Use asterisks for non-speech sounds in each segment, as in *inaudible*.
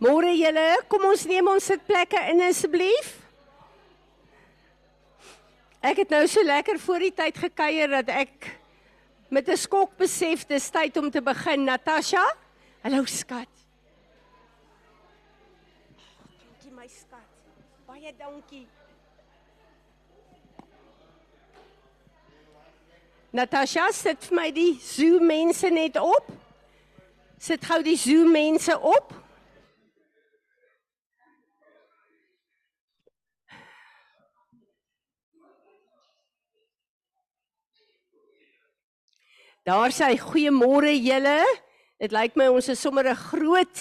Môre julle, kom ons neem ons sitplekke in asseblief. Ek het nou so lekker voor die tyd gekuier dat ek met 'n skok besef dis tyd om te begin. Natasha? Hallo skat. Dankie my skat. Baie dankie. Natasha, sit vir my die Zoom mense net op. Sit gou die Zoom mense op. Daar sê goeiemôre julle. Dit lyk my ons is sommer 'n groot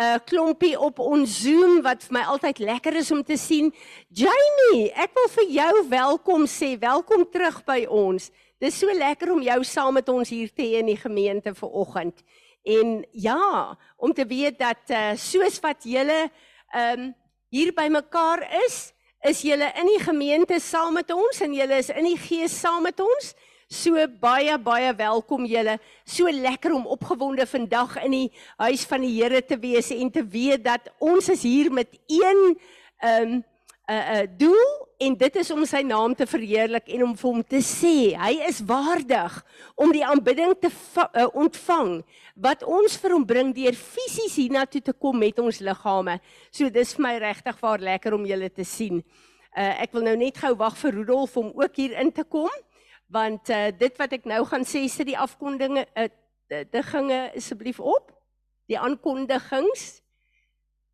uh, klompie op ons Zoom wat vir my altyd lekker is om te sien. Jamie, ek wil vir jou welkom sê. Welkom terug by ons. Dis so lekker om jou saam met ons hier te hê in die gemeente vir oggend. En ja, om te weet dat uh, soos wat julle um, hier by mekaar is, is julle in die gemeente saam met ons en julle is in die gees saam met ons. So baie baie welkom julle. So lekker om opgewonde vandag in die huis van die Here te wees en te weet dat ons is hier met een ehm um, 'n uh, 'n uh, doel en dit is om sy naam te verheerlik en om vir hom te sê hy is waardig om die aanbidding te uh, ontvang wat ons vir hom bring deur fisies hiernatoe te kom met ons liggame. So dis vir my regtig waar lekker om julle te sien. Uh, ek wil nou net gou wag vir Rudolf om ook hier in te kom want uh, dit wat ek nou gaan sê sit die afkondigings uh, digginge asseblief op. Die aankondigings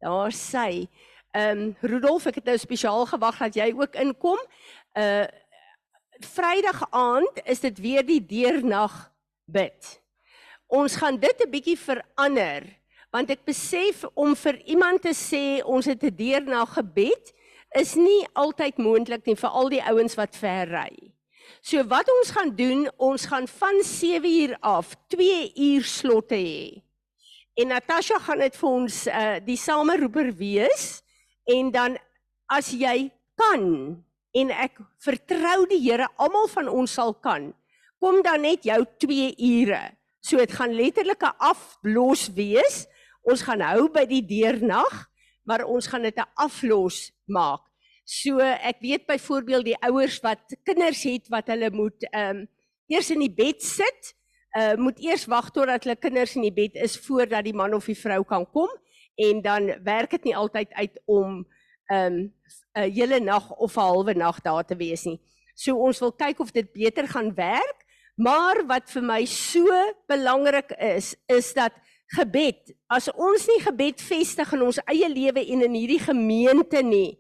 daar sê ehm um, Rudolf ek het nou spesiaal gewag dat jy ook inkom. Uh Vrydag aand is dit weer die deernag bid. Ons gaan dit 'n bietjie verander want ek besef om vir iemand te sê ons het 'n deernag gebed is nie altyd moontlik nie vir al die ouens wat ver ry So wat ons gaan doen, ons gaan van 7 uur af 2 uur slotte hê. En Natasha gaan dit vir ons uh die sameroeper wees en dan as jy kan en ek vertrou die Here almal van ons sal kan. Kom dan net jou 2 ure. So dit gaan letterlik 'n aflos wees. Ons gaan hou by die deernag, maar ons gaan dit 'n aflos maak. So ek weet byvoorbeeld die ouers wat kinders het wat hulle moet ehm um, eers in die bed sit, uh moet eers wag totdat hulle kinders in die bed is voordat die man of die vrou kan kom en dan werk dit nie altyd uit om ehm um, 'n hele nag of 'n halwe nag daar te wees nie. So ons wil kyk of dit beter gaan werk, maar wat vir my so belangrik is, is dat gebed, as ons nie gebed vestig in ons eie lewe en in hierdie gemeente nie,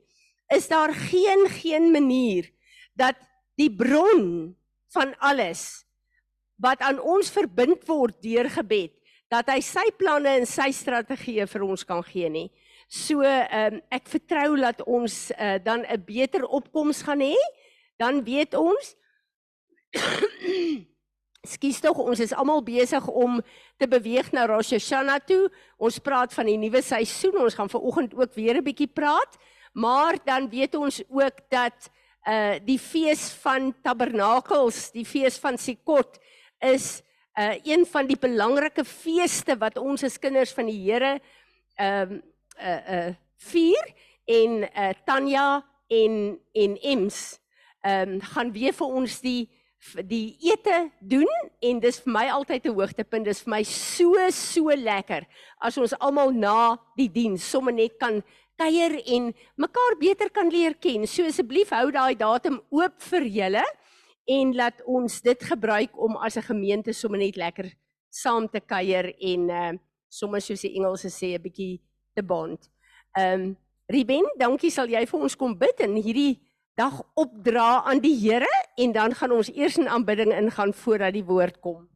is daar geen geen manier dat die bron van alles wat aan ons verbind word deur gebed dat hy sy planne en sy strategieë vir ons kan gee nie. So ehm um, ek vertrou dat ons uh, dan 'n beter opkoms gaan hê. Dan weet ons *coughs* Skus tog ons is almal besig om te beweeg na Rosh Hashanah toe. Ons praat van die nuwe seisoen. Ons gaan ver oggend ook weer 'n bietjie praat. Maar dan weet ons ook dat uh die fees van Tabernakels, die fees van Sukkot is uh een van die belangrike feeste wat ons as kinders van die Here ehm uh, uh uh vier en uh Tanya en en Ems ehm um, gaan weer vir ons die die ete doen en dis vir my altyd 'n hoogtepunt. Dis vir my so so lekker as ons almal na die diens sommer net kan kuier en mekaar beter kan leer ken. So asseblief hou daai datum oop vir julle en laat ons dit gebruik om as 'n gemeente sommer net lekker saam te kuier en uh sommer soos die Engelse sê 'n bietjie te bond. Um Ruben, dankie sal jy vir ons kom bid en hierdie dag opdra aan die Here en dan gaan ons eers in aanbidding ingaan voordat die woord kom.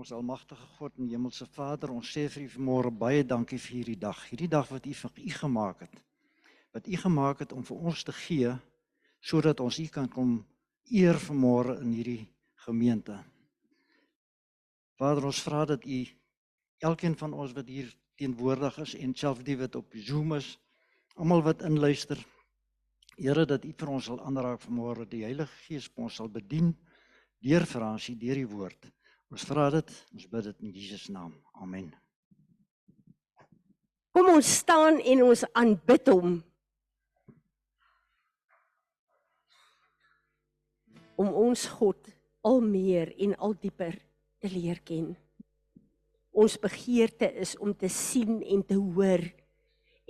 Ons almagtige God en hemelse Vader, ons sê vir U vanmôre baie dankie vir hierdie dag. Hierdie dag wat U vir U gemaak het. Wat U gemaak het om vir ons te gee sodat ons U kan kom eer vanmôre in hierdie gemeente. Vader, ons vra dat U elkeen van ons wat hier teenwoordig is en self die wat op Zoom is, almal wat inluister, Here dat U vir ons sal aanraak vanmôre, die Heilige Gees ons sal bedien deur Fransie, deur die woord. Ons vra dit, ons bid dit in Jesus naam. Amen. Kom ons staan en ons aanbid hom. Om ons God al meer en al dieper te leer ken. Ons begeerte is om te sien en te hoor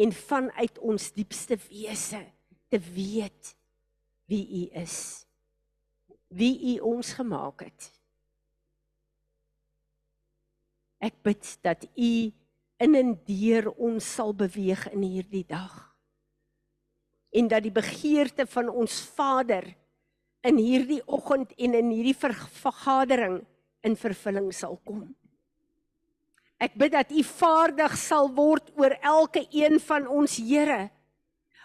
en vanuit ons diepste wese te weet wie U is. Wie U ons gemaak het. Ek bid dat U in en deur ons sal beweeg in hierdie dag. En dat die begeerte van ons Vader in hierdie oggend en in hierdie vergadering in vervulling sal kom. Ek bid dat U vaardig sal word oor elke een van ons Here.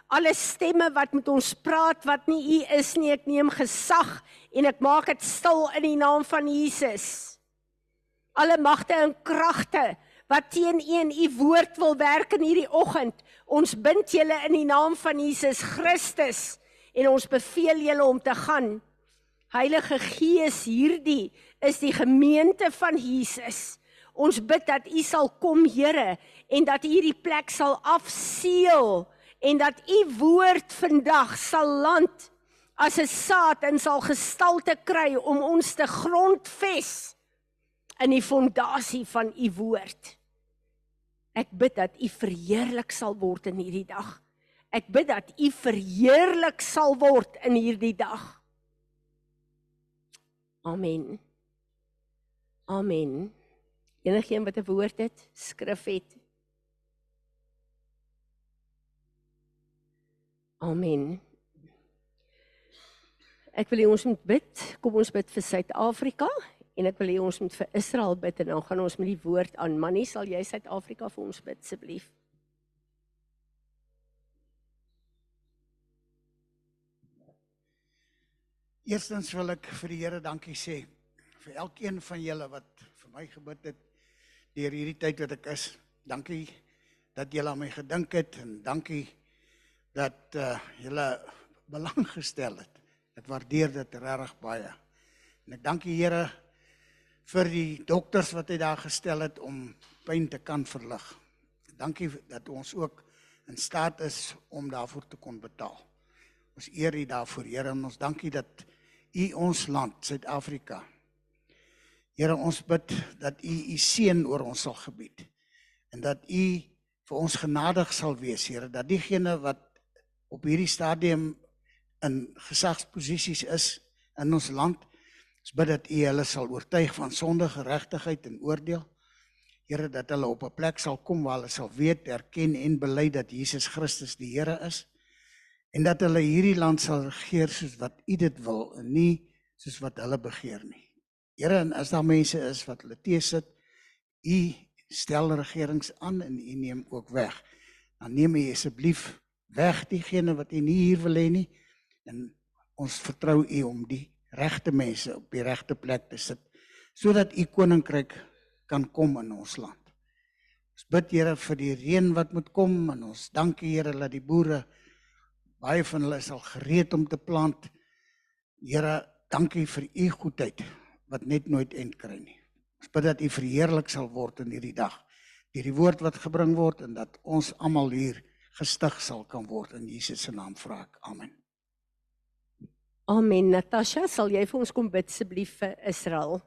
Alle stemme wat met ons praat wat nie U is nie, ek neem gesag en ek maak dit stil in die naam van Jesus. Alle magte en kragte wat teen U en U woord wil werk in hierdie oggend, ons bind julle in die naam van Jesus Christus en ons beveel julle om te gaan. Heilige Gees, hierdie is die gemeente van Jesus. Ons bid dat U sal kom, Here, en dat U hierdie plek sal afseël en dat U woord vandag sal land as 'n saad en sal gestalte kry om ons te grondves in die fondasie van U woord. Ek bid dat U verheerlik sal word in hierdie dag. Ek bid dat U verheerlik sal word in hierdie dag. Amen. Amen. Enigeen wat 'n woord het, skrif het. Amen. Ek wil hê ons moet bid. Kom ons bid vir Suid-Afrika en ek wil hê ons moet vir Israel bid en dan gaan ons met die woord aan. Mannie, sal jy Suid-Afrika vir ons bid asseblief? Eerstens wil ek vir die Here dankie sê vir elkeen van julle wat vir my gebid het deur hierdie tyd wat ek is. Dankie dat julle aan my gedink het en dankie dat uh julle belang gestel het. Ek waardeer dit regtig baie. En ek dank die Here vir die dokters wat hy daar gestel het om pyn te kan verlig. Dankie dat ons ook in staat is om daarvoor te kon betaal. Ons eer U daarvoor, Here, en ons dankie dat U ons land, Suid-Afrika, Here ons bid dat U U seën oor ons sal gebied en dat U vir ons genadig sal wees, Here, dat diegene wat op hierdie stadium in gesagsposisies is in ons land, ons bid dat U hulle sal oortuig van sonde, geregtigheid en oordeel. Here dat hulle op 'n plek sal kom waar hulle sal weet, erken en bely dat Jesus Christus die Here is en dat hulle hierdie land sal regeer soos wat U dit wil en nie soos wat hulle begeer nie. Here, en as daar mense is wat hulle teesit, u stel regerings aan en u neem ook weg. Dan neem u asseblief weg diegene wat u nie hier wil hê nie en ons vertrou u om die regte mense op die regte plek te sit sodat u koninkryk kan kom in ons land. Ons bid Here vir die reën wat moet kom en ons dankie Here dat die boere baie van hulle sal gereed om te plant. Here, dankie vir u goedheid wat net nooit eind kry nie. Ons bid dat U verheerlik sal word in hierdie dag deur die woord wat gebring word en dat ons almal hier gestig sal kan word in Jesus se naam vra ek. Amen. Amen. Natasha, sal jy vir ons kom bid asseblief vir Israel?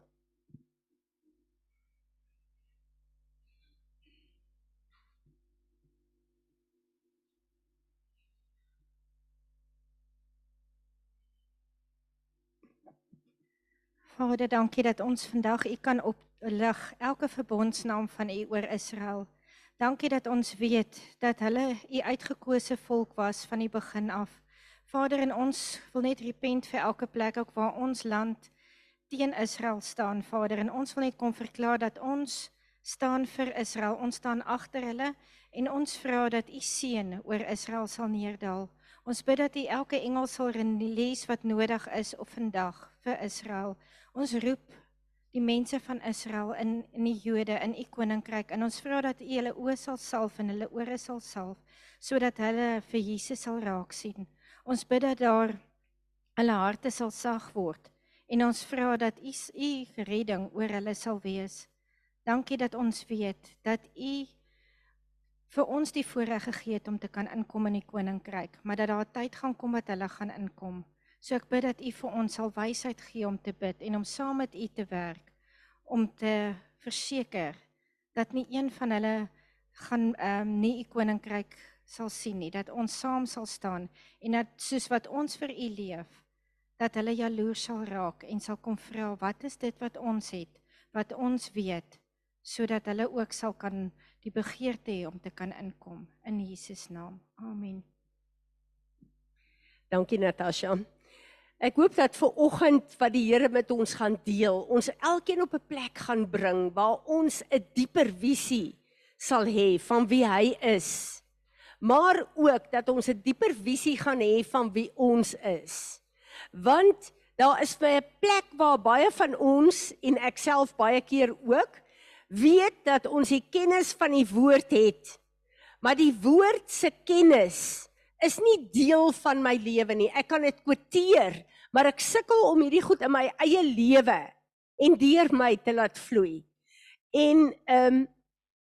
Vader, dankie dat ons vandag U kan oplig elke verbondsnaam van U oor Israel. Dankie dat ons weet dat hulle U uitgekose volk was van die begin af. Vader, en ons wil net repent vir elke plek ook waar ons land teen Israel staan, Vader, en ons wil net kom verklaar dat ons staan vir Israel. Ons staan agter hulle en ons vra dat U seën oor Israel sal neerdal. Ons bid dat U elke engel sal lees wat nodig is op vandag vir Israel. Ons roep die mense van Israel in in die Jode in u koninkryk en ons vra dat u hulle oë sal salf en hulle ore sal salf sodat hulle vir Jesus sal raak sien. Ons bid dat daar hulle harte sal sag word en ons vra dat u u redding oor hulle sal wees. Dankie dat ons weet dat u vir ons die voorreg gegee het om te kan inkom in die koninkryk, maar dat daar 'n tyd gaan kom wat hulle gaan inkom. So ek bid dat u vir ons sal wysheid gee om te bid en om saam met u te werk om te verseker dat nie een van hulle gaan ehm um, nie u koninkryk sal sien nie, dat ons saam sal staan en dat soos wat ons vir u leef, dat hulle jaloers sal raak en sal kom vra wat is dit wat ons het, wat ons weet, sodat hulle ook sal kan die begeerte hê om te kan inkom in Jesus naam. Amen. Dankie Natasha. Ek hoop dat vir oggend wat die Here met ons gaan deel, ons elkeen op 'n plek gaan bring waar ons 'n dieper visie sal hê van wie hy is. Maar ook dat ons 'n dieper visie gaan hê van wie ons is. Want daar is 'n plek waar baie van ons en ek self baie keer ook weet dat ons die kennis van die woord het. Maar die woord se kennis is nie deel van my lewe nie. Ek kan dit kwoteer, maar ek sukkel om hierdie goed in my eie lewe en deur my te laat vloei. En ehm um,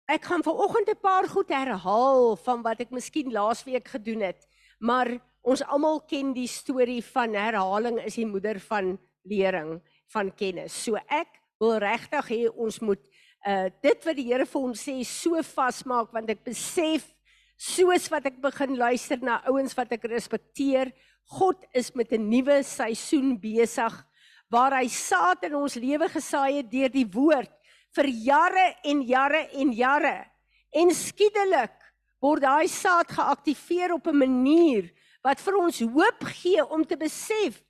ek gaan vanoggend 'n paar goed herhaal van wat ek miskien laasweek gedoen het, maar ons almal ken die storie van herhaling is die moeder van lering van kennis. So ek wil regtig hê ons moet uh dit wat die Here vir ons sê so vasmaak want ek besef soos wat ek begin luister na ouens wat ek respekteer, God is met 'n nuwe seisoen besig waar hy saad in ons lewe gesaai het deur die woord vir jare en jare en jare. En skielik word daai saad geaktiveer op 'n manier wat vir ons hoop gee om te besef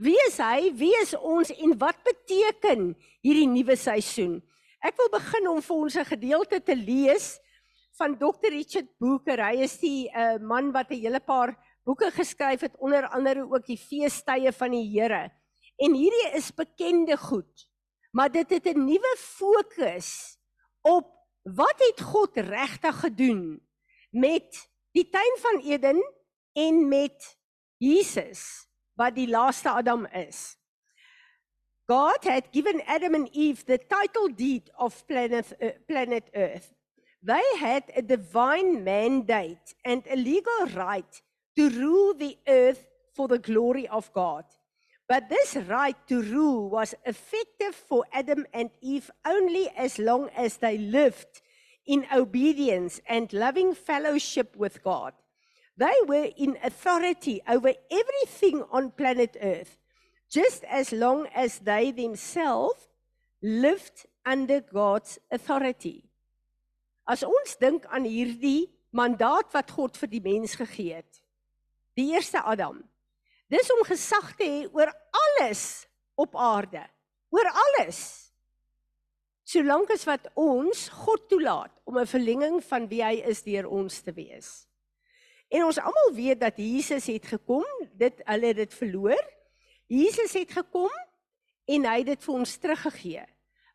wie is hy, wie is ons en wat beteken hierdie nuwe seisoen? Ek wil begin om vir ons 'n gedeelte te lees van Dr. Richard Booker. Hy is die uh, man wat 'n hele paar boeke geskryf het, onder andere ook die feestydde van die Here. En hierdie is bekende goed. Maar dit het 'n nuwe fokus op wat het God regtig gedoen met die tuin van Eden en met Jesus wat die laaste Adam is. God had given Adam and Eve the title deed of planet, uh, planet Earth. They had a divine mandate and a legal right to rule the earth for the glory of God. But this right to rule was effective for Adam and Eve only as long as they lived in obedience and loving fellowship with God. They were in authority over everything on planet Earth just as long as they themselves lived under God's authority. As ons dink aan hierdie mandaat wat God vir die mens gegee het. Die eerste Adam. Dis om gesag te hê oor alles op aarde, oor alles. Solank as wat ons God toelaat om 'n verlenging van wie hy is deur ons te wees. En ons almal weet dat Jesus het gekom, dit hulle het dit verloor Jesus het gekom en hy het dit vir ons teruggegee.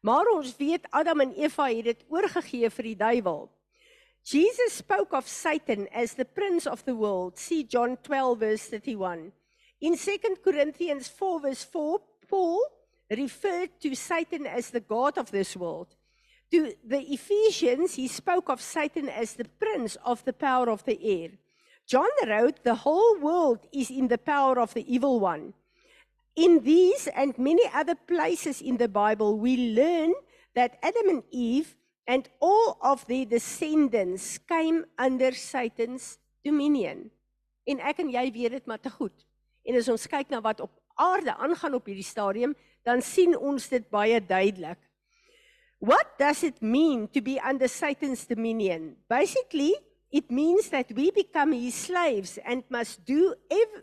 Maar ons weet Adam en Eva het dit oorgegee vir die duiwel. Jesus spoke of Satan as the prince of the world. See John 12 verse 31. In 2 Corinthians 4 verse 4, Paul referred to Satan as the god of this world. To the Ephesians, he spoke of Satan as the prince of the power of the air. John wrote, the whole world is in the power of the evil one. In these and many other places in the Bible, we learn that Adam and Eve and all of their descendants came under Satan's dominion. En ek en jy weet dit maar te goed. En as ons kyk na wat op aarde aangaan op hierdie stadium, dan sien ons dit baie duidelik. What does it mean to be under Satan's dominion? Basically, it means that we become his slaves and must do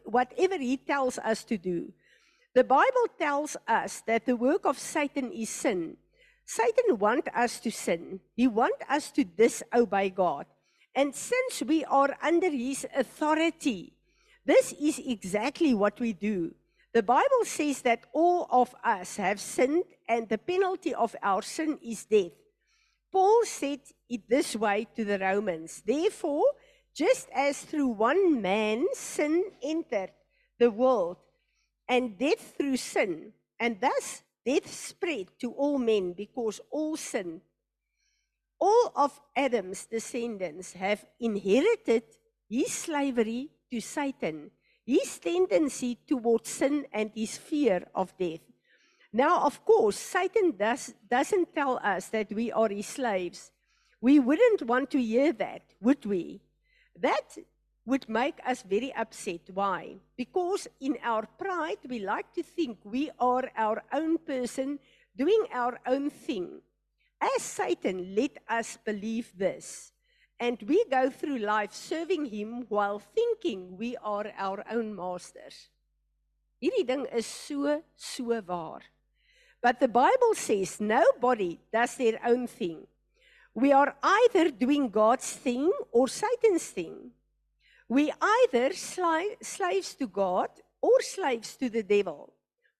whatever he tells us to do. The Bible tells us that the work of Satan is sin. Satan wants us to sin. He wants us to disobey God. And since we are under his authority, this is exactly what we do. The Bible says that all of us have sinned and the penalty of our sin is death. Paul said it this way to the Romans. Therefore, just as through one man sin entered the world, and death through sin, and thus death spread to all men because all sin. All of Adam's descendants have inherited his slavery to Satan, his tendency towards sin, and his fear of death. Now, of course, Satan does, doesn't tell us that we are his slaves. We wouldn't want to hear that, would we? That would make us very upset. Why? Because in our pride, we like to think we are our own person doing our own thing. As Satan let us believe this, and we go through life serving him while thinking we are our own masters. Hierdie ding is so so waar. But the Bible says nobody does their own thing. We are either doing God's thing or Satan's thing. We either sli- slaves to God or slaves to the devil.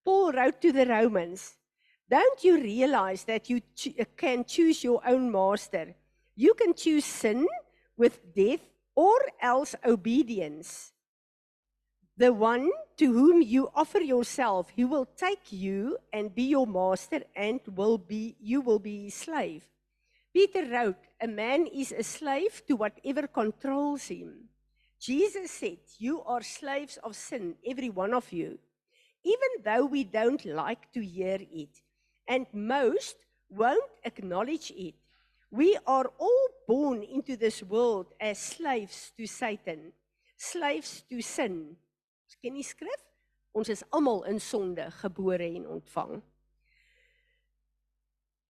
Paul wrote to the Romans, Don't you realize that you cho- can choose your own master? You can choose sin with death or else obedience. The one to whom you offer yourself, he will take you and be your master and will be you will be his slave. Peter wrote, a man is a slave to whatever controls him. Jesus said, You are slaves of sin, every one of you, even though we don't like to hear it, and most won't acknowledge it. We are all born into this world as slaves to Satan, slaves to sin. Ons ken die skrif. Ons is almal in sonde gebore en ontvang.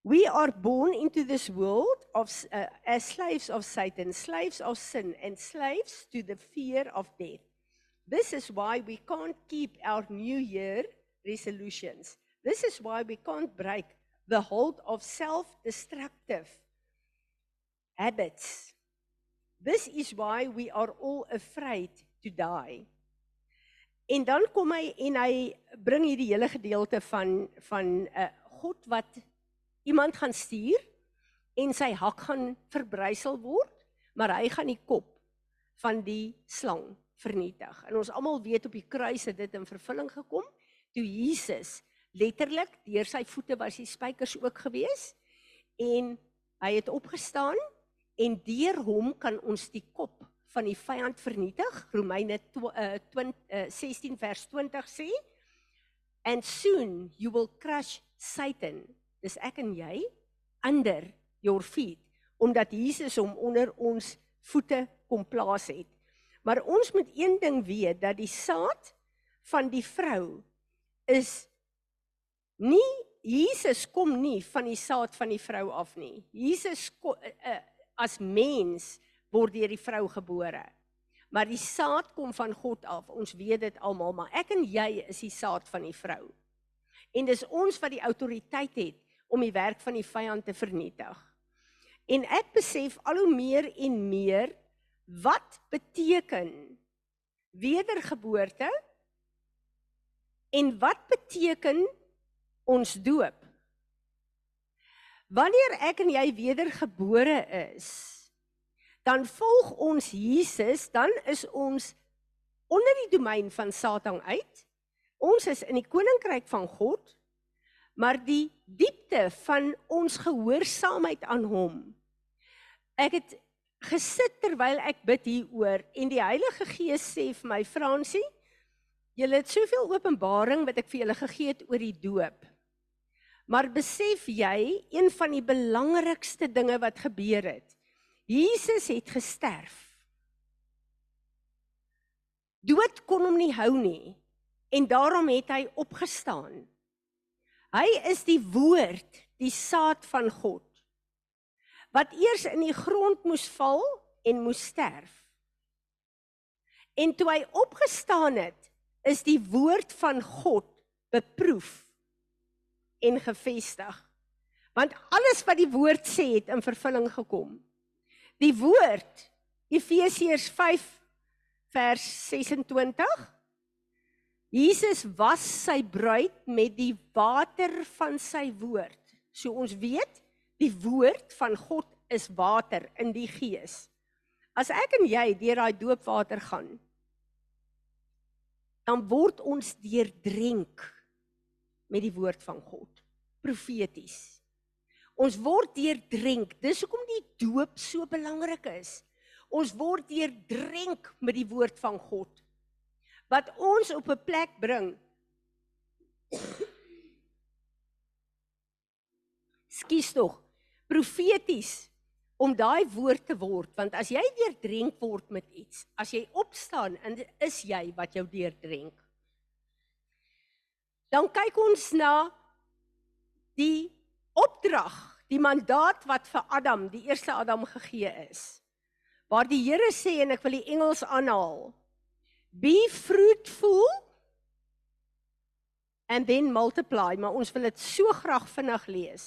We are born into this world of uh, as slaves of Satan, slaves of sin and slaves to the fear of death. This is why we can't keep our new year resolutions. This is why we can't break the hold of self-destructive habits. This is why we are all afraid to die. En dan kom hy en hy bring hierdie hele gedeelte van van 'n uh, God wat iemand gaan stuur en sy hak gaan verbrysel word, maar hy gaan die kop van die slang vernietig. En ons almal weet op die kruis het dit in vervulling gekom toe Jesus letterlik deur sy voete was die spykers ook gewees en hy het opgestaan en deur hom kan ons die kop van die vyand vernietig. Romeine 20 uh, 16 vers 20 sê and soon you will crush Satan. Dis ek en jy under your feet omdat Jesus hom onder ons voete kom plaas het. Maar ons moet een ding weet dat die saad van die vrou is nie Jesus kom nie van die saad van die vrou af nie. Jesus kom, uh, uh, as mens word deur die vrou gebore. Maar die saad kom van God af. Ons weet dit almal, maar ek en jy is die saad van die vrou. En dis ons wat die autoriteit het om die werk van die vyand te vernietig. En ek besef al hoe meer en meer wat beteken wedergeboorte en wat beteken ons doop. Wanneer ek en jy wedergebore is, dan volg ons Jesus, dan is ons onder die domein van Satan uit. Ons is in die koninkryk van God, maar die diepte van ons gehoorsaamheid aan hom. Ek het gesit terwyl ek bid hieroor en die Heilige Gees sê vir my Fransie, jy het soveel openbaring wat ek vir julle gegee het oor die doop. Maar besef jy een van die belangrikste dinge wat gebeur het? Jesus het gesterf. Dood kon hom nie hou nie en daarom het hy opgestaan. Hy is die woord, die saad van God wat eers in die grond moes val en moes sterf. En toe hy opgestaan het, is die woord van God beproef en gevestig. Want alles wat die woord sê het in vervulling gekom. Die woord Efesiërs 5 vers 26 Jesus was sy bruid met die water van sy woord. So ons weet, die woord van God is water in die gees. As ek en jy deur daai doopwater gaan, dan word ons deurdrink met die woord van God, profeties. Ons word deurdrink. Dis hoekom die doop so belangrik is. Ons word deurdrink met die woord van God wat ons op 'n plek bring. *coughs* Skus tog. Profeties om daai woord te word want as jy deurdrink word met iets, as jy opstaan en is jy wat jou deurdrink. Dan kyk ons na die opdrag, die mandaat wat vir Adam, die eerste Adam gegee is. Waar die Here sê en ek wil die Engels aanhaal. Be fruitful and then multiply, maar ons wil dit so graag vinnig lees.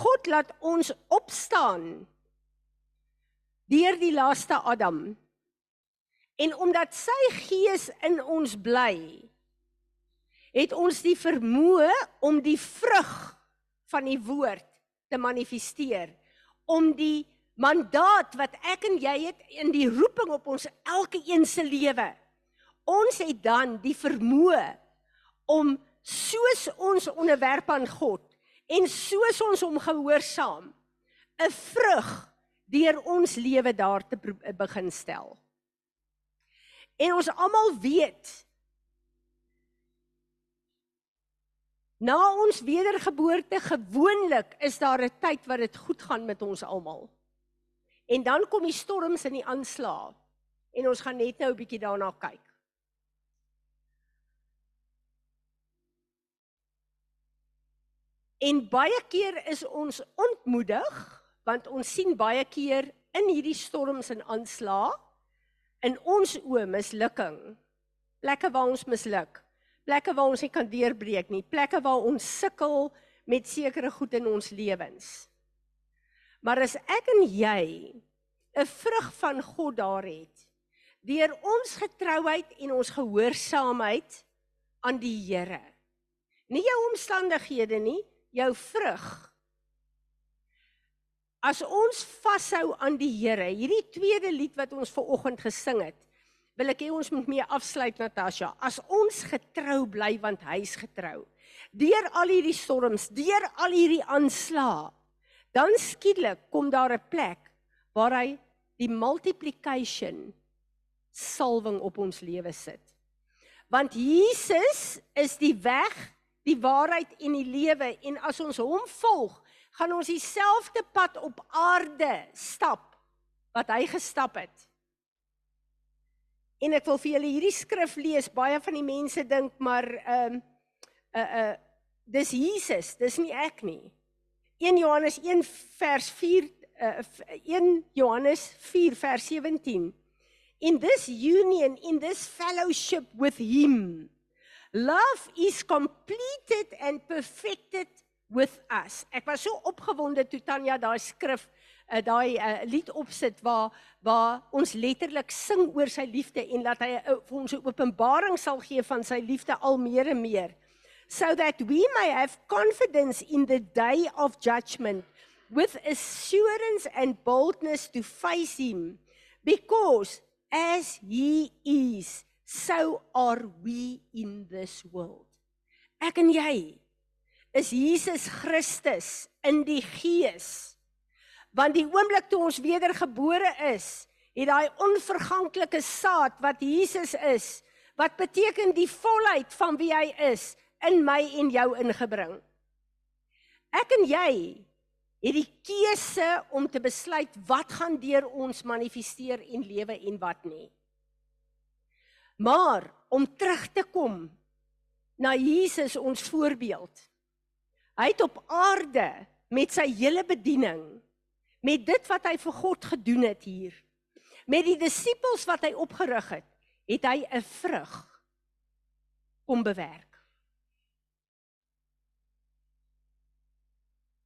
God laat ons opstaan deur die laaste Adam. En omdat sy gees in ons bly, het ons die vermoë om die vrug van die woord te manifesteer, om die mandaat wat ek en jy het in die roeping op ons elke een se lewe. Ons het dan die vermoë om soos ons onderwerp aan God En soos ons hom gehoorsaam, 'n vrug deur ons lewe daar te begin stel. En ons almal weet na ons wedergeboorte gewoonlik is daar 'n tyd wat dit goed gaan met ons almal. En dan kom die storms en die aanslae en ons gaan net nou 'n bietjie daarna kyk. En baie keer is ons ontmoedig want ons sien baie keer in hierdie storms en aanslae in ons oë mislukking. Plekke waar ons misluk. Plekke waar ons nie kan deurbreek nie. Plekke waar ons sukkel met sekere goed in ons lewens. Maar as ek en jy 'n vrug van God daar het deur ons getrouheid en ons gehoorsaamheid aan die Here. Nie jou omstandighede nie, jou vrug. As ons vashou aan die Here, hierdie tweede lied wat ons ver oggend gesing het, wil ek hê ons moet mee afsluit Natasha. As ons getrou bly want hy's getrou. Deur al hierdie storms, deur al hierdie aanslae, dan skielik kom daar 'n plek waar hy die multiplication salwing op ons lewe sit. Want Jesus is die weg, die waarheid en die lewe en as ons hom volg, gaan ons dieselfde pad op aarde stap wat hy gestap het. En ek wil vir julle hierdie skrif lees. Baie van die mense dink maar ehm um, uh uh dis Jesus, dis nie ek nie. 1 Johannes 1 vers 4 uh 1 Johannes 4 vers 17. In this union, in this fellowship with him, Love is completed and perfected with us. Ek was so opgewonde toe Tanya daai skrif uh, daai uh, lied opsit waar waar ons letterlik sing oor sy liefde en dat hy uh, vir ons 'n openbaring sal gee van sy liefde al meer en meer so that we may have confidence in the day of judgment with assurance and boldness to face him because as he is so are we in this world. Ek en jy is Jesus Christus in die gees. Want die oomblik toe ons wedergebore is, het daai onverganklike saad wat Jesus is, wat beteken die volheid van wie hy is, in my en jou ingebring. Ek en jy het die keuse om te besluit wat gaan deur ons manifesteer en lewe en wat nie. Maar om terug te kom na Jesus ons voorbeeld. Hy het op aarde met sy hele bediening met dit wat hy vir God gedoen het hier met die disippels wat hy opgerig het, het hy 'n vrug kom bewerk.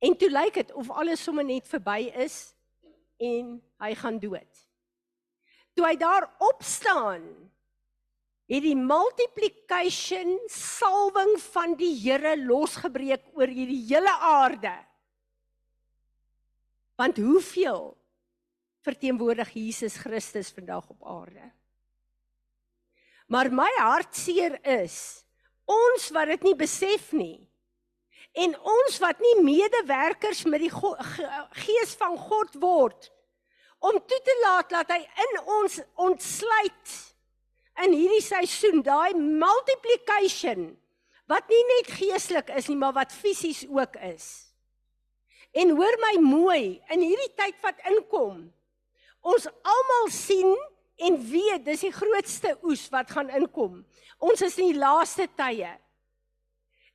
En toe lyk dit of alles sommer net verby is en hy gaan dood. Toe hy daar opstaan het die multiplication salwing van die Here losgebreek oor hierdie hele aarde. Want hoeveel verteenwoordig Jesus Christus vandag op aarde. Maar my hartseer is ons wat dit nie besef nie. En ons wat nie medewerkers met die go gees van God word om toe te laat dat hy in ons ontsluit in hierdie seisoen daai multiplication wat nie net geestelik is nie maar wat fisies ook is. En hoor my mooi, in hierdie tyd wat inkom, ons almal sien en weet dis die grootste oes wat gaan inkom. Ons is in die laaste tye.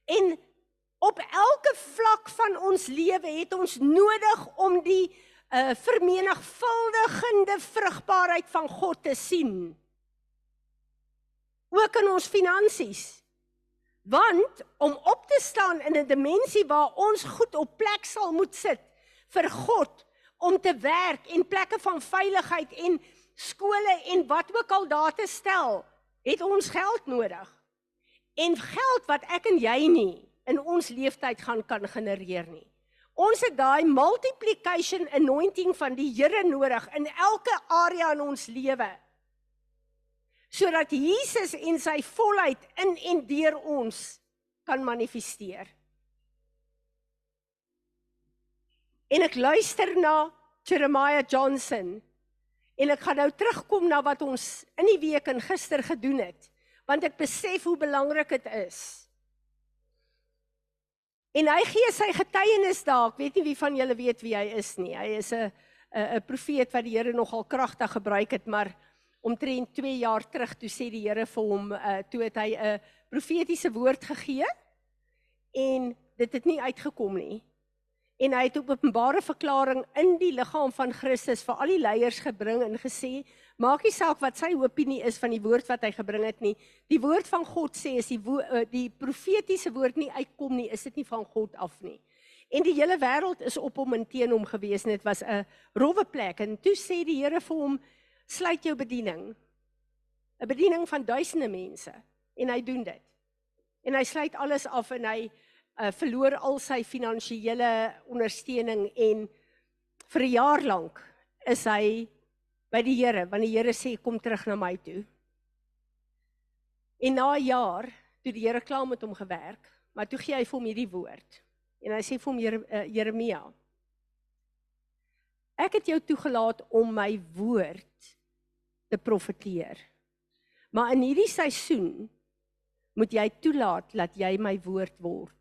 En op elke vlak van ons lewe het ons nodig om die uh vermenigvuldigende vrugbaarheid van God te sien. Ook in ons finansies. Want om op te staan in 'n dimensie waar ons goed op plek sal moet sit vir God om te werk en plekke van veiligheid en skole en wat ook al daar te stel, het ons geld nodig. En geld wat ek en jy nie in ons leeftyd gaan kan genereer nie. Ons het daai multiplication anointing van die Here nodig in elke area in ons lewe. Sodat Jesus en sy volheid in en deur ons kan manifesteer. En ek luister na Jeremiah Johnson En ek gaan nou terugkom na wat ons in die week en gister gedoen het, want ek besef hoe belangrik dit is. En hy gee sy getuienis daar. Ek weet nie wie van julle weet wie hy is nie. Hy is 'n 'n profeet wat die Here nogal kragtig gebruik het, maar omtrent 2 jaar terug toe sê die Here vir hom, uh, toe het hy 'n profetiese woord gegee en dit het nie uitgekom nie. En hy het op openbare verklaring in die liggaam van Christus vir al die leiers gebring en gesê maak nie saak wat sy opinie is van die woord wat hy gebring het nie. Die woord van God sê as die eh, die profetiese woord nie uitkom nie is dit nie van God af nie. En die hele wêreld is op hom en teen hom gewees en dit was 'n rowwe plek. En toe sê die Here vir hom sluit jou bediening 'n bediening van duisende mense en hy doen dit en hy sluit alles af en hy uh, verloor al sy finansiële ondersteuning en vir 'n jaar lank is hy by die Here want die Here sê kom terug na my toe. En na 'n jaar toe die Here klaar met hom gewerk, maar toe gee hy vir hom hierdie woord. En hy sê vir hom uh, Jeremia Ek het jou toegelaat om my woord te profeteer. Maar in hierdie seisoen moet jy toelaat dat jy my woord word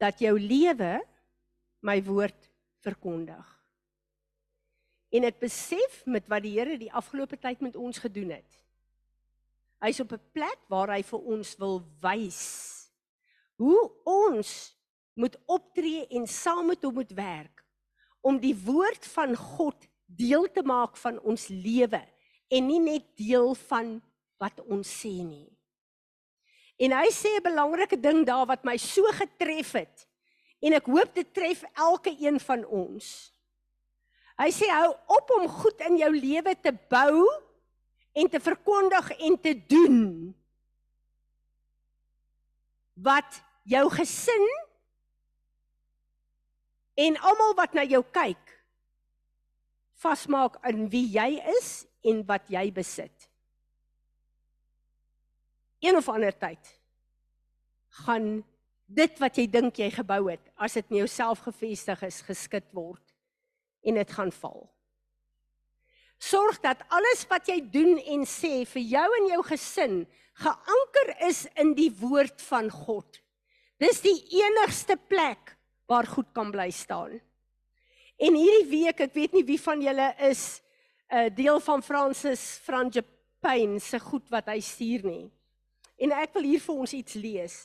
dat jou lewe my woord verkondig. En ek besef met wat die Here die afgelope tyd met ons gedoen het. Hy's op 'n plek waar hy vir ons wil wys hoe ons moet optree en saam met hom moet werk om die woord van God deel te maak van ons lewe en nie net deel van wat ons sê nie. En hy sê 'n belangrike ding daar wat my so getref het. En ek hoop dit tref elke een van ons. Hy sê hou op om goed in jou lewe te bou en te verkondig en te doen wat jou gesin en almal wat na jou kyk vasmaak in wie jy is en wat jy besit een of ander tyd gaan dit wat jy dink jy gebou het, as dit in jouself gefestig is, geskit word en dit gaan val. Sorg dat alles wat jy doen en sê vir jou en jou gesin geanker is in die woord van God. Dis die enigste plek waar goed kan bly staan. En hierdie week, ek weet nie wie van julle is 'n uh, deel van Francis Frangipane se goed wat hy stuur nie. En ek wil hier vir ons iets lees.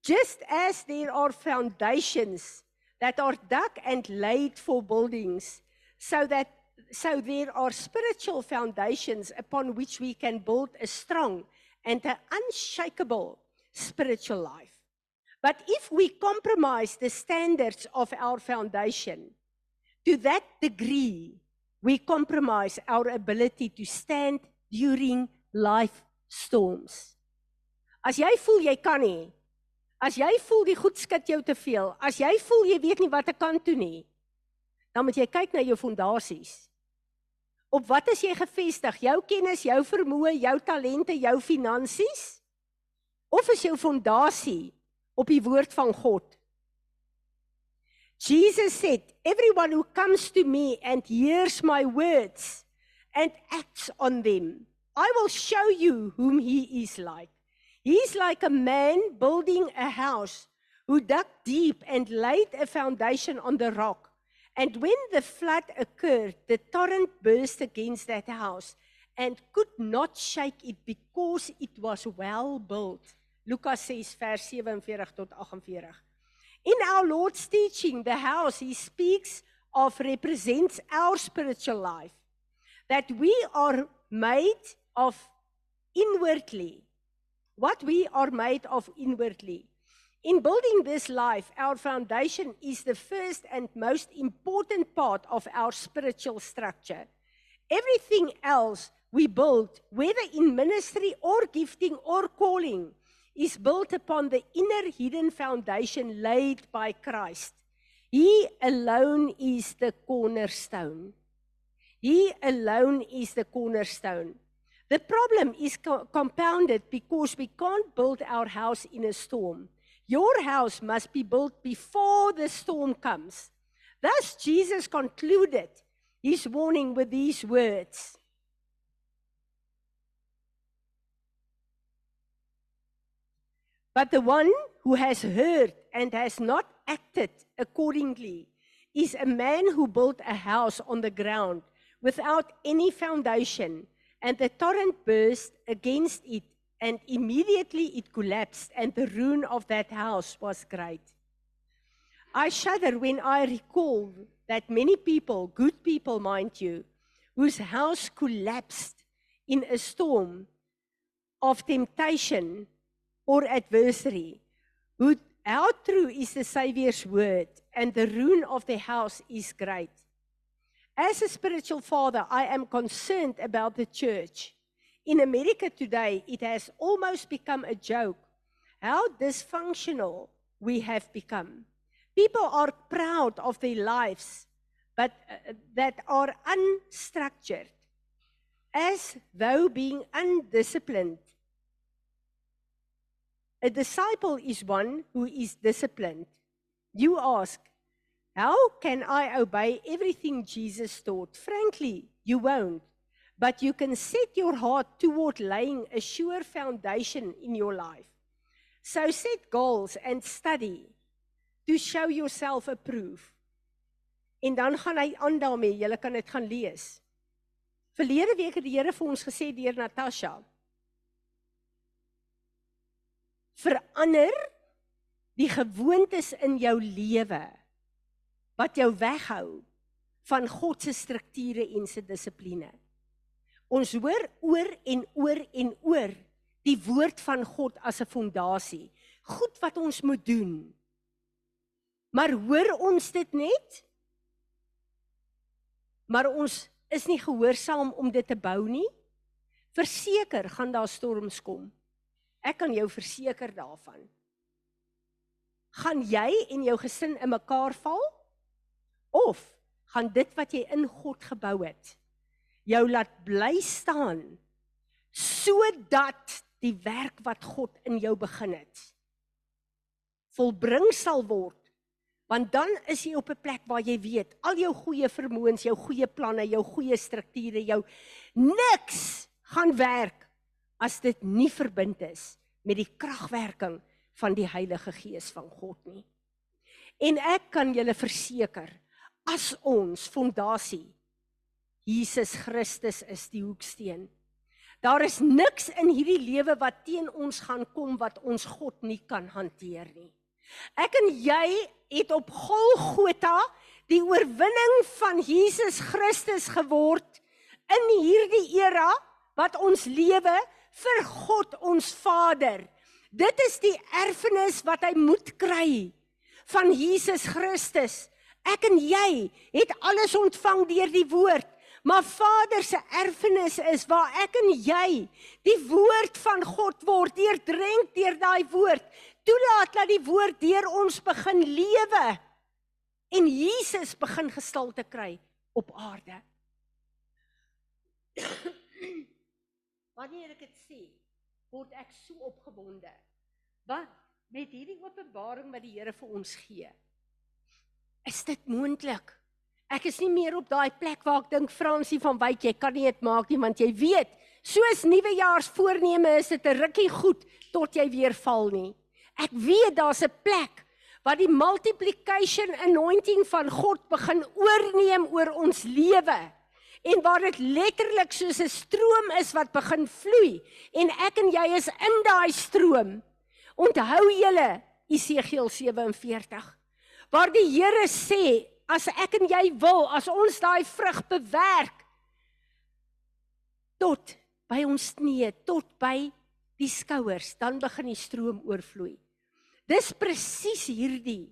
Just as there are foundations that are dug and laid for buildings, so that so there are spiritual foundations upon which we can build a strong and an unshakable spiritual life. But if we compromise the standards of our foundation, to that degree, we compromise our ability to stand during life storms. As jy voel jy kan nie, as jy voel die goed skud jou te veel, as jy voel jy weet nie wat ek kan doen nie, dan moet jy kyk na jou fondasies. Op wat is jy gefestig? Jou kennis, jou vermoë, jou talente, jou finansies? Of is jou fondasie op die woord van God? Jesus said, "Everyone who comes to me and hears my words and acts on them, I will show you whom he is like. He's like a man building a house who dug deep and laid a foundation on the rock. And when the flood occurred, the torrent burst against that house and could not shake it because it was well built. Lukas 6 vers 47 tot 48. In our Lord's teaching, the house he speaks of represents our spiritual life. That we are made of inwardly. What we are made of inwardly. In building this life, our foundation is the first and most important part of our spiritual structure. Everything else we build, whether in ministry or gifting or calling, is built upon the inner hidden foundation laid by Christ. He alone is the cornerstone. He alone is the cornerstone. The problem is co- compounded because we can't build our house in a storm. Your house must be built before the storm comes. Thus, Jesus concluded his warning with these words But the one who has heard and has not acted accordingly is a man who built a house on the ground without any foundation, and the torrent burst against it and immediately it collapsed, and the ruin of that house was great. I shudder when I recall that many people, good people, mind you, whose house collapsed in a storm of temptation or adversary, who, how true is the Saviour's word, and the ruin of the house is great. As a spiritual father, I am concerned about the church In America today, it has almost become a joke how dysfunctional we have become. People are proud of their lives, but uh, that are unstructured, as though being undisciplined. A disciple is one who is disciplined. You ask, How can I obey everything Jesus taught? Frankly, you won't. but you can set your heart toward laying a sure foundation in your life. So set goals and study to show yourself approved. En dan gaan hy aan daarmee, jy kan dit gaan lees. Verlede week het die Here vir ons gesê deur Natasha. Verander die gewoontes in jou lewe wat jou weghou van God se strukture en se dissipline. Ons hoor oor en oor en oor die woord van God as 'n fondasie. Goed wat ons moet doen. Maar hoor ons dit net? Maar ons is nie gehoorsaam om dit te bou nie. Verseker gaan daar storms kom. Ek kan jou verseker daarvan. Gaan jy en jou gesin in mekaar val? Of gaan dit wat jy in God gebou het jou laat bly staan sodat die werk wat God in jou begin het volbring sal word want dan is jy op 'n plek waar jy weet al jou goeie vermoëns, jou goeie planne, jou goeie strukture, jou niks gaan werk as dit nie verbind is met die kragwerking van die Heilige Gees van God nie. En ek kan julle verseker as ons fondasie Jesus Christus is die hoeksteen. Daar is niks in hierdie lewe wat teen ons gaan kom wat ons God nie kan hanteer nie. Ek en jy het op Golgotha die oorwinning van Jesus Christus geword in hierdie era wat ons lewe vir God ons Vader. Dit is die erfenis wat hy moet kry van Jesus Christus. Ek en jy het alles ontvang deur die woord. Maar Vader se erfenis is waar ek en jy die woord van God word, deurdrenk deur daai woord. Toelaat dat die woord deur ons begin lewe. en Jesus begin gestalte kry op aarde. Wanneer ek dit sê, word ek so opgewonde. Want met hierdie openbaring wat die Here vir ons gee, is dit moontlik. Ek is nie meer op daai plek waar ek dink Fransie van Wyk jy kan nie dit maak nie want jy weet, soos nuwejaarsvoorneme is dit 'n rukkie goed tot jy weer val nie. Ek weet daar's 'n plek waar die multiplication anointing van God begin oorneem oor ons lewe en waar dit letterlik soos 'n stroom is wat begin vloei en ek en jy is in daai stroom. Onthou julle Esegiel 47 waar die Here sê as ek en jy wil, as ons daai vrug bewerk tot by ons knie, tot by die skouers, dan begin die stroom oorvloei. Dis presies hierdie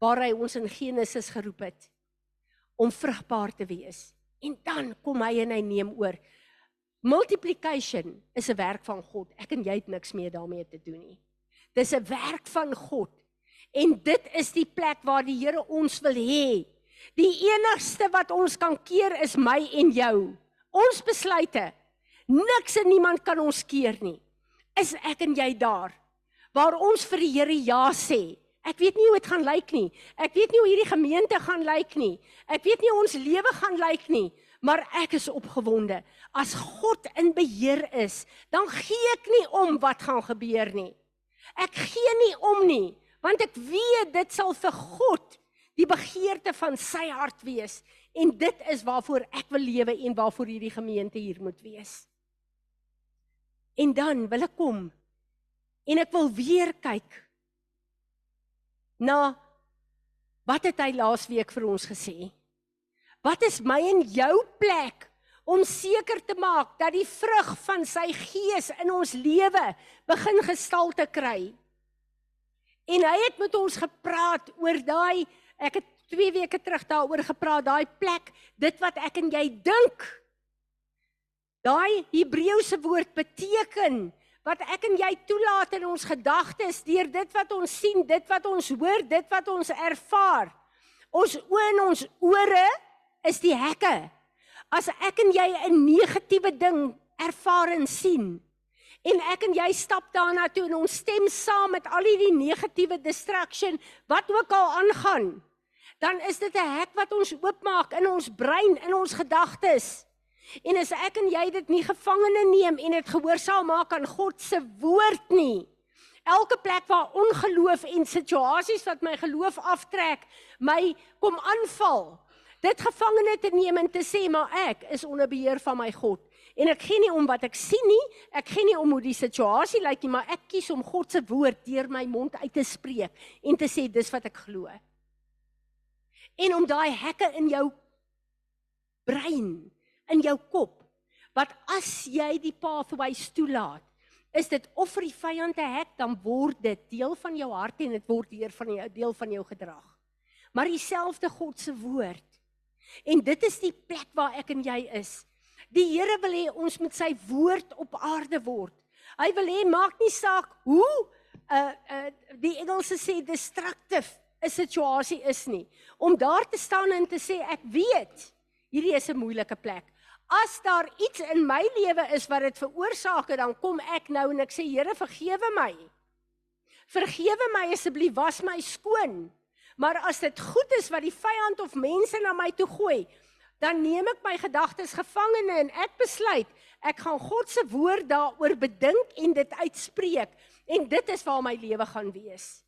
waar hy ons in Genesis geroep het om vrugbaar te wees. En dan kom hy en hy neem oor. Multiplication is 'n werk van God. Ek en jy het niks meer daarmee te doen nie. Dis 'n werk van God. En dit is die plek waar die Here ons wil hê. Die enigste wat ons kan keer is my en jou. Ons besluite. Niks en niemand kan ons keer nie. Is ek en jy daar waar ons vir die Here ja sê? Ek weet nie hoe dit gaan lyk nie. Ek weet nie hoe hierdie gemeente gaan lyk nie. Ek weet nie hoe ons lewe gaan lyk nie, maar ek is opgewonde. As God in beheer is, dan gee ek nie om wat gaan gebeur nie. Ek gee nie om nie, want ek weet dit sal vir God die begeerte van sy hart wees en dit is waarvoor ek wil lewe en waarvoor hierdie gemeente hier moet wees. En dan wil ek kom en ek wil weer kyk na wat het hy laasweek vir ons gesê? Wat is my en jou plek om seker te maak dat die vrug van sy gees in ons lewe begin gestalte kry? En hy het met ons gepraat oor daai ek het 2 weke terug daaroor gepraat, daai plek, dit wat ek en jy dink. Daai Hebreëse woord beteken wat ek en jy toelaat in ons gedagtes deur dit wat ons sien, dit wat ons hoor, dit wat ons ervaar. Ons oë en ons ore is die hekke. As ek en jy 'n negatiewe ding ervaar en sien en ek en jy stap daarna toe en ons stem saam met al hierdie negatiewe distraction wat ook al aangaan, dan is dit 'n hek wat ons oopmaak in ons brein, in ons gedagtes. En as ek en jy dit nie gevangene neem en dit gehoorsaam maak aan God se woord nie. Elke plek waar ongeloof en situasies wat my geloof aftrek, my kom aanval. Dit gevangene te neem en te sê maar ek is onder beheer van my God. En ek gee nie om wat ek sien nie, ek gee nie om hoe die situasie lyk nie, maar ek kies om God se woord deur my mond uit te spreek en te sê dis wat ek glo. En om daai hekke in jou brein in jou kop wat as jy die pathways toelaat is dit of vir die vyand te hek dan word dit deel van jou hart en dit word deur van jou deel van jou gedrag. Maar dieselfde God se woord en dit is die plek waar ek en jy is. Die Here wil hê ons moet sy woord op aarde word. Hy wil hê maak nie saak hoe uh uh die Engelse sê destructive 'n situasie is nie. Om daar te staan en te sê ek weet hierdie is 'n moeilike plek As daar iets in my lewe is wat dit veroorsaak, dan kom ek nou en ek sê Here, vergewe my. Vergewe my asseblief, was my skoon. Maar as dit goed is wat die vyand of mense na my toe gooi, dan neem ek my gedagtes gevangene en ek besluit ek gaan God se woord daaroor bedink en dit uitspreek en dit is waar my lewe gaan wees.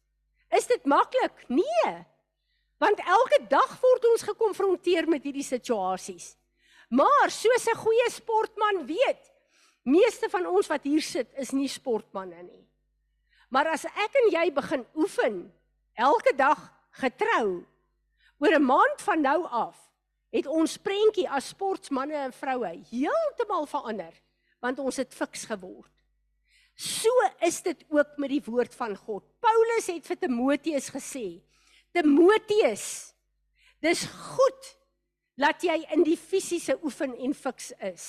Is dit maklik? Nee. Want elke dag word ons gekonfronteer met hierdie situasies. Maar soos 'n goeie sportman weet, meeste van ons wat hier sit is nie sportmanne nie. Maar as ek en jy begin oefen elke dag getrou oor 'n maand van nou af, het ons prentjie as sportmanne en vroue heeltemal verander want ons het fiks geword. So is dit ook met die woord van God. Paulus het vir Timoteus gesê: Timoteus, dis goed laat jy in die fisiese oefen en fiks is.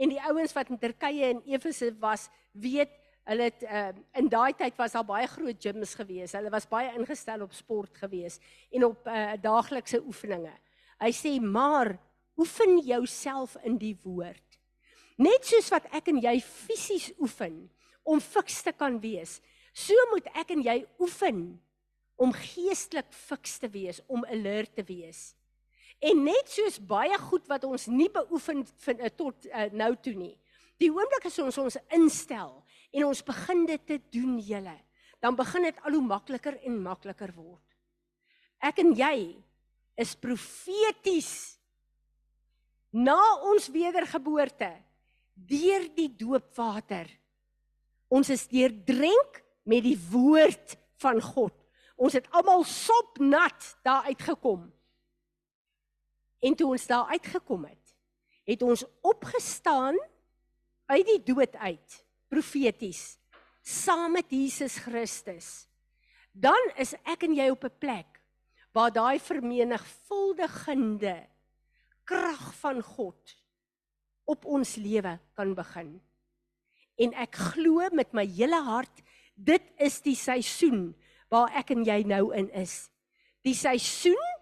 En die ouens wat in Turkye en Efese was, weet Hulle het uh, in daai tyd was daar baie groot gyms gewees. Hulle was baie ingestel op sport gewees en op uh, daaglikse oefeninge. Hy sê maar oefen jouself in die woord. Net soos wat ek en jy fisies oefen om fiks te kan wees, so moet ek en jy oefen om geestelik fiks te wees, om alert te wees. En net soos baie goed wat ons nie beoefen vind, uh, tot uh, nou toe nie. Die oomblik as ons ons instel en ons begin dit te doen julle, dan begin dit al hoe makliker en makliker word. Ek en jy is profeties na ons wedergeboorte deur die doopwater. Ons is deurdrenk met die woord van God. Ons het almal sopnat daar uitgekom. En toe ons daar uitgekom het, het ons opgestaan uit die dood uit, profeties, saam met Jesus Christus. Dan is ek en jy op 'n plek waar daai vermenigvuldigende krag van God op ons lewe kan begin. En ek glo met my hele hart, dit is die seisoen waar ek en jy nou in is. Die seisoen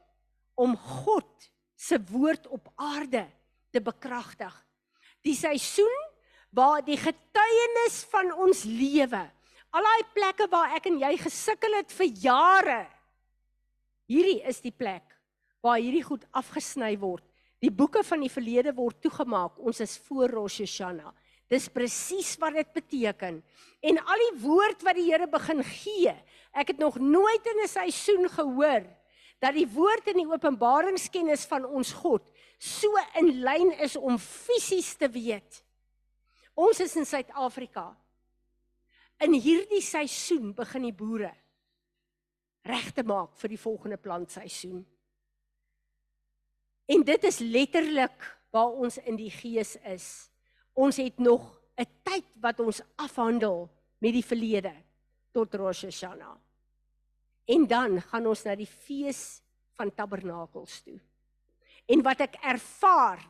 om God se woord op aarde te bekragtig. Die seisoen waar die getuienis van ons lewe, al daai plekke waar ek en jy gesukkel het vir jare, hierdie is die plek waar hierdie goed afgesny word Die boeke van die verlede word toegemaak. Ons is voor Rosh Hashanah. Dis presies wat dit beteken. En al die woord wat die Here begin gee. Ek het nog nooit in 'n seisoen gehoor dat die woord in die openbaringskennis van ons God so in lyn is om fisies te weet. Ons is in Suid-Afrika. In hierdie seisoen begin die boere reg te maak vir die volgende plantseisoen. En dit is letterlik waar ons in die gees is. Ons het nog 'n tyd wat ons afhandel met die verlede tot Rosh Hashanah. En dan gaan ons na die fees van Tabernakels toe. En wat ek ervaar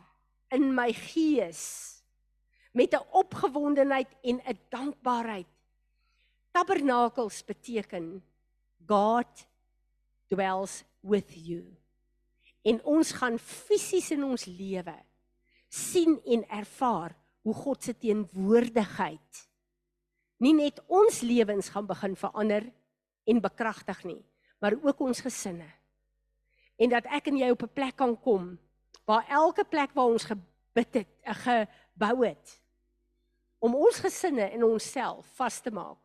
in my gees met 'n opgewondenheid en 'n dankbaarheid. Tabernakels beteken God dwells with you en ons gaan fisies in ons lewe sien en ervaar hoe God se teenwoordigheid nie net ons lewens gaan begin verander en bekragtig nie, maar ook ons gesinne. En dat ek en jy op 'n plek kan kom waar elke plek waar ons gebid het, 'n gebou het om ons gesinne en onsself vas te maak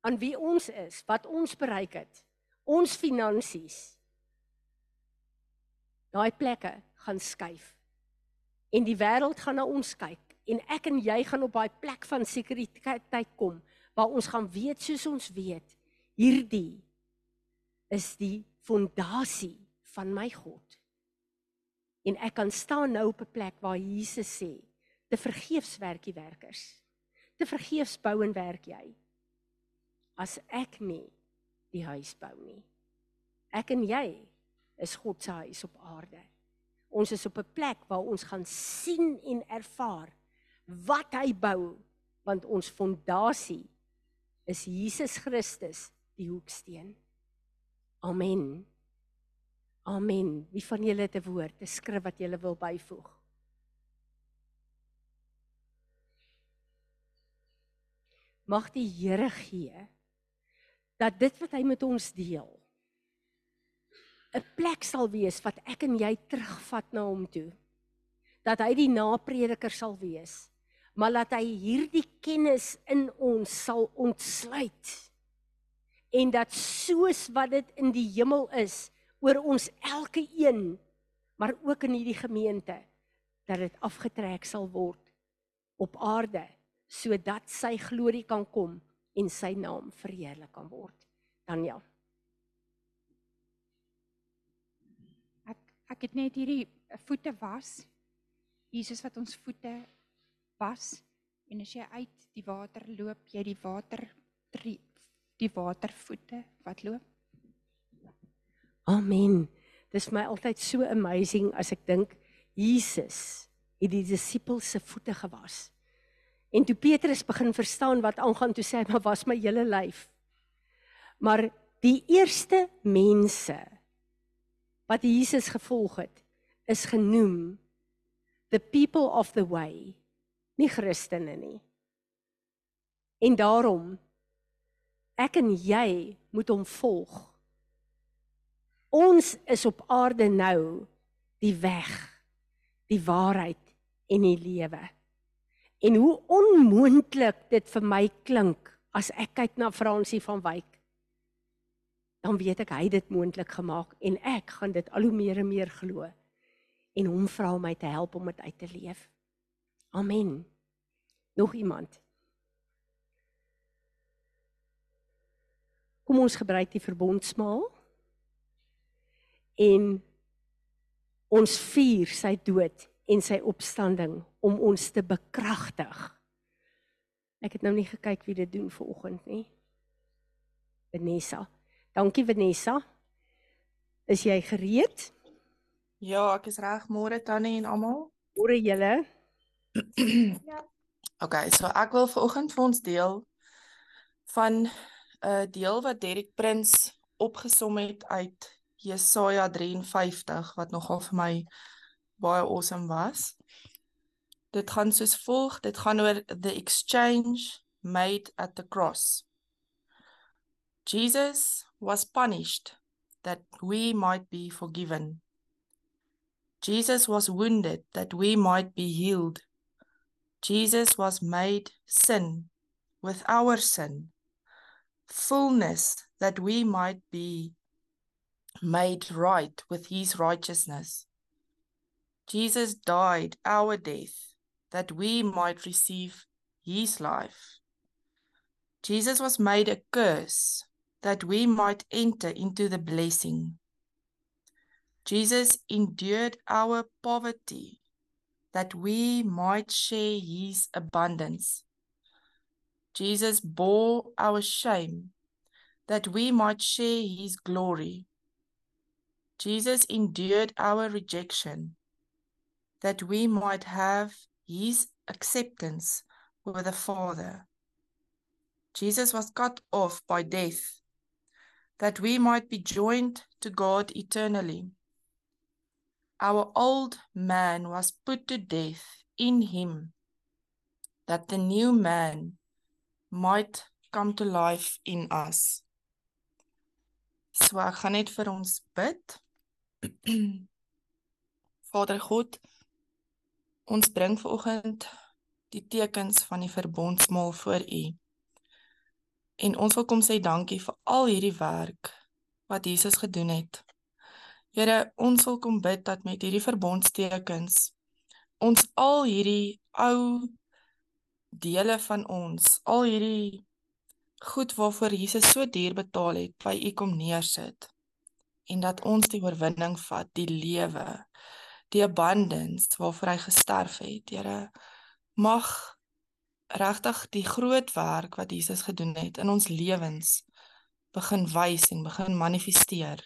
aan wie ons is, wat ons bereik het, ons finansies, daai plekke gaan skuif. En die wêreld gaan na ons kyk en ek en jy gaan op daai plek van sekuriteit kom waar ons gaan weet soos ons weet hierdie is die fondasie van my God. En ek kan staan nou op 'n plek waar Jesus sê te vergeefs werk die werkers. Te vergeefs bou en werk jy as ek nie die huis bou nie. Ek en jy is God se huis op aarde. Ons is op 'n plek waar ons gaan sien en ervaar wat hy bou want ons fondasie is Jesus Christus die hoeksteen. Amen. Amen. Wie van julle het 'n woord, 'n skrif wat julle wil byvoeg? Mag die Here gee dat dit wat hy met ons deel 'n plek sal wees wat ek en jy terugvat na hom toe. Dat hy die naprediker sal wees, maar dat hy hierdie kennis in ons sal ontsluit. En dat soos wat dit in die hemel is oor ons elke een, maar ook in hierdie gemeente, dat dit afgetrek sal word op aarde sodat sy glorie kan kom en sy naam verheerlik kan word. Daniel ek het net hierdie voete was. Jesus wat ons voete was en as jy uit die water loop, jy die water die watervoete wat loop. Amen. Dis my altyd so amazing as ek dink Jesus het die disippels se voete gewas. En toe Petrus begin verstaan wat aangaan, toe sê hy, "Maar was my hele lyf." Maar die eerste mense wat Jesus gevolg het, is genoem the people of the way, nie Christene nie. En daarom ek en jy moet hom volg. Ons is op aarde nou die weg, die waarheid en die lewe. En hoe onmoontlik dit vir my klink as ek kyk na Fransie van Wyk. Dan weet ek hy het dit moontlik gemaak en ek gaan dit al hoe meer en meer glo en hom vra om my te help om dit uit te leef. Amen. Nog iemand? Kom ons gebruik die verbondsmaal en ons vier sy dood en sy opstanding om ons te bekragtig. Ek het nou nie gekyk wie dit doen vanoggend nie. Vanessa. Dankie Vanessa. Is jy gereed? Ja, ek is reg. Môre Tannie en almal. Môre julle. *clears throat* ja. Okay, so ek wil vanoggend vir ons deel van 'n deel wat Derek Prins opgesom het uit Jesaja 53 wat nogal vir my baie awesome was. Dit gaan soos volg, dit gaan oor the exchange made at the cross. Jesus was punished that we might be forgiven. Jesus was wounded that we might be healed. Jesus was made sin with our sin, fullness that we might be made right with his righteousness. Jesus died our death that we might receive his life. Jesus was made a curse that we might enter into the blessing. Jesus endured our poverty that we might share his abundance. Jesus bore our shame that we might share his glory. Jesus endured our rejection that we might have his acceptance with the Father. Jesus was cut off by death that we might be joined to God eternally. Our old man was put to death in him that the new man might come to life in us. So ek gaan net vir ons bid. *clears throat* Vader God, ons bring vanoggend die tekens van die verbondsmaal voor U. En ons wil kom sê dankie vir al hierdie werk wat Jesus gedoen het. Here, ons wil kom bid dat met hierdie verbondstekens ons al hierdie ou dele van ons, al hierdie goed waarvoor Jesus so duur betaal het, by U kom neersit en dat ons die oorwinning vat, die lewe, die abundance waarvoor hy gesterf het. Here, mag regtig die groot werk wat Jesus gedoen het in ons lewens begin wys en begin manifesteer.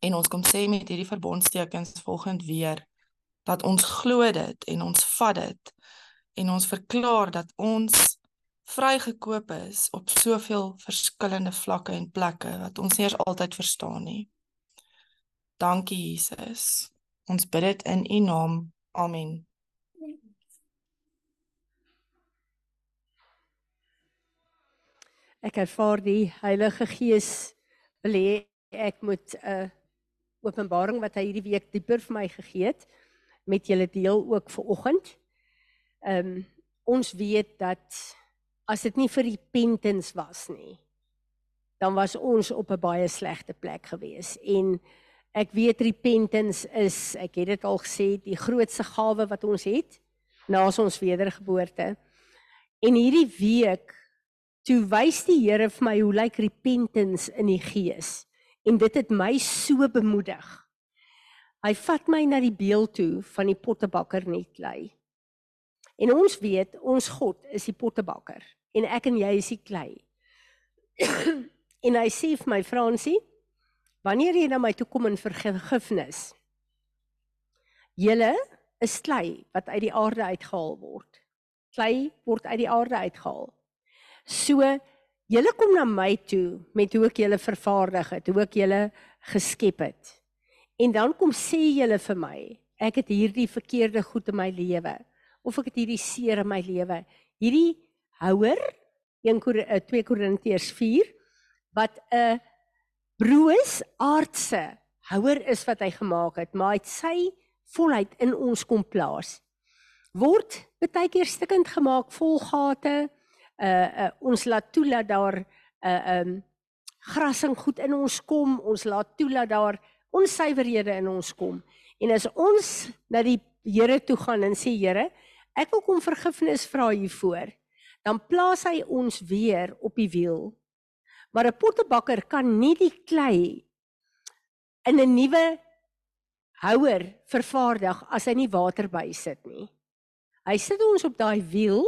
En ons kom sê met hierdie verbondstekens volgend weer dat ons glo dit en ons vat dit en ons verklaar dat ons vrygekoop is op soveel verskillende vlakke en plekke wat ons nie eers altyd verstaan nie. Dankie Jesus. Ons bid dit in U naam. Amen. Ek ervaar die Heilige Gees wil hê ek moet 'n uh, openbaring wat hy hierdie week dieper vir my gegee het met julle deel ook vir oggend. Ehm um, ons weet dat as dit nie vir repentance was nie, dan was ons op 'n baie slegte plek gewees en ek weet repentance is, ek het dit al gesê, die grootste gawe wat ons het na ons wedergeboorte. En hierdie week toe wys die Here vir my hoe lyk repentance in die gees en dit het my so bemoedig. Hy vat my na die beeld toe van die pottebakker net lê. En ons weet, ons God is die pottebakker en ek en jy is die klei. *coughs* en hy sê vir my Fransie, wanneer jy na my toe kom in vergifnis, julle is klei wat uit die aarde uitgehaal word. klei word uit die aarde uitgehaal. So julle kom na my toe met hoe ek julle vervaardig het, hoe ek julle geskep het. En dan kom sê julle vir my, ek het hierdie verkeerde goed in my lewe of ek het hierdie seer in my lewe. Hierdie houer 1 2 Korintiërs 4 wat 'n broos aardse houer is wat hy gemaak het, maar hy het sy volheid in ons kom plaas. Word baie keer stikkend gemaak, vol gate. Uh, uh ons laat toe dat daar 'n uh, um grasing goed in ons kom. Ons laat toe dat daar onsuiverhede in ons kom. En as ons na die Here toe gaan en sê Here, ek wil kom vergifnis vra hiervoor, dan plaas hy ons weer op die wiel. Maar 'n pottebakker kan nie die klei in 'n nuwe houer vervaardig as hy nie water bysit nie. Hy sit ons op daai wiel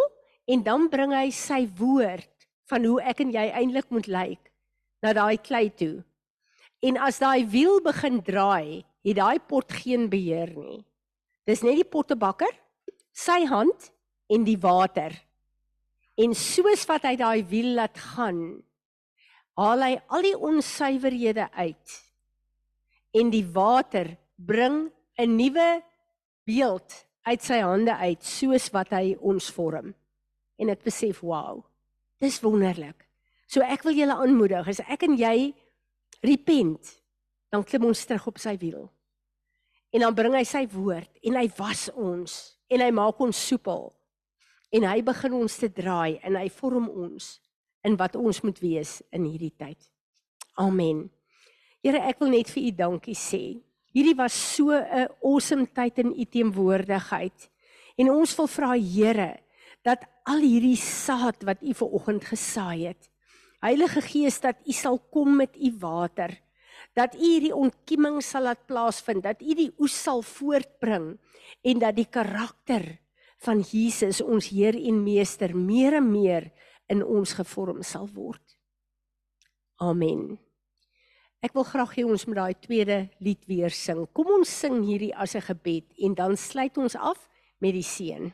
en dan bring hy sy woord van hoe ek en jy eintlik moet lyk na daai klei toe. En as daai wiel begin draai, het daai pot geen beheer nie. Dis net die pottebakker, sy hand en die water. En soos wat hy daai wiel laat gaan, haal hy al die onsuiverhede uit. En die water bring 'n nuwe beeld uit sy hande uit soos wat hy ons vorm. En ek besef, wow. Dis wonderlik. So ek wil julle aanmoedig, as ek en jy repent, dan klim ons terug op sy wiel. En dan bring hy sy woord en hy was ons en hy maak ons soepel. En hy begin ons te draai en hy vorm ons in wat ons moet wees in hierdie tyd. Amen. Here, ek wil net vir u dankie sê. Hierdie was so 'n awesome tyd in u teenwoordigheid. En ons wil vra Here dat al hierdie saad wat u ver oggend gesaai het, Heilige Gees dat U sal kom met U water. Dat U hierdie ontkieming sal laat plaasvind, dat U die oes sal voortbring en dat die karakter van Jesus ons Heer en Meester meer en meer in ons gevorm sal word. Amen. Ek wil graag hê ons moet daai tweede lied weer sing. Kom ons sing hierdie as 'n gebed en dan sluit ons af met die seën.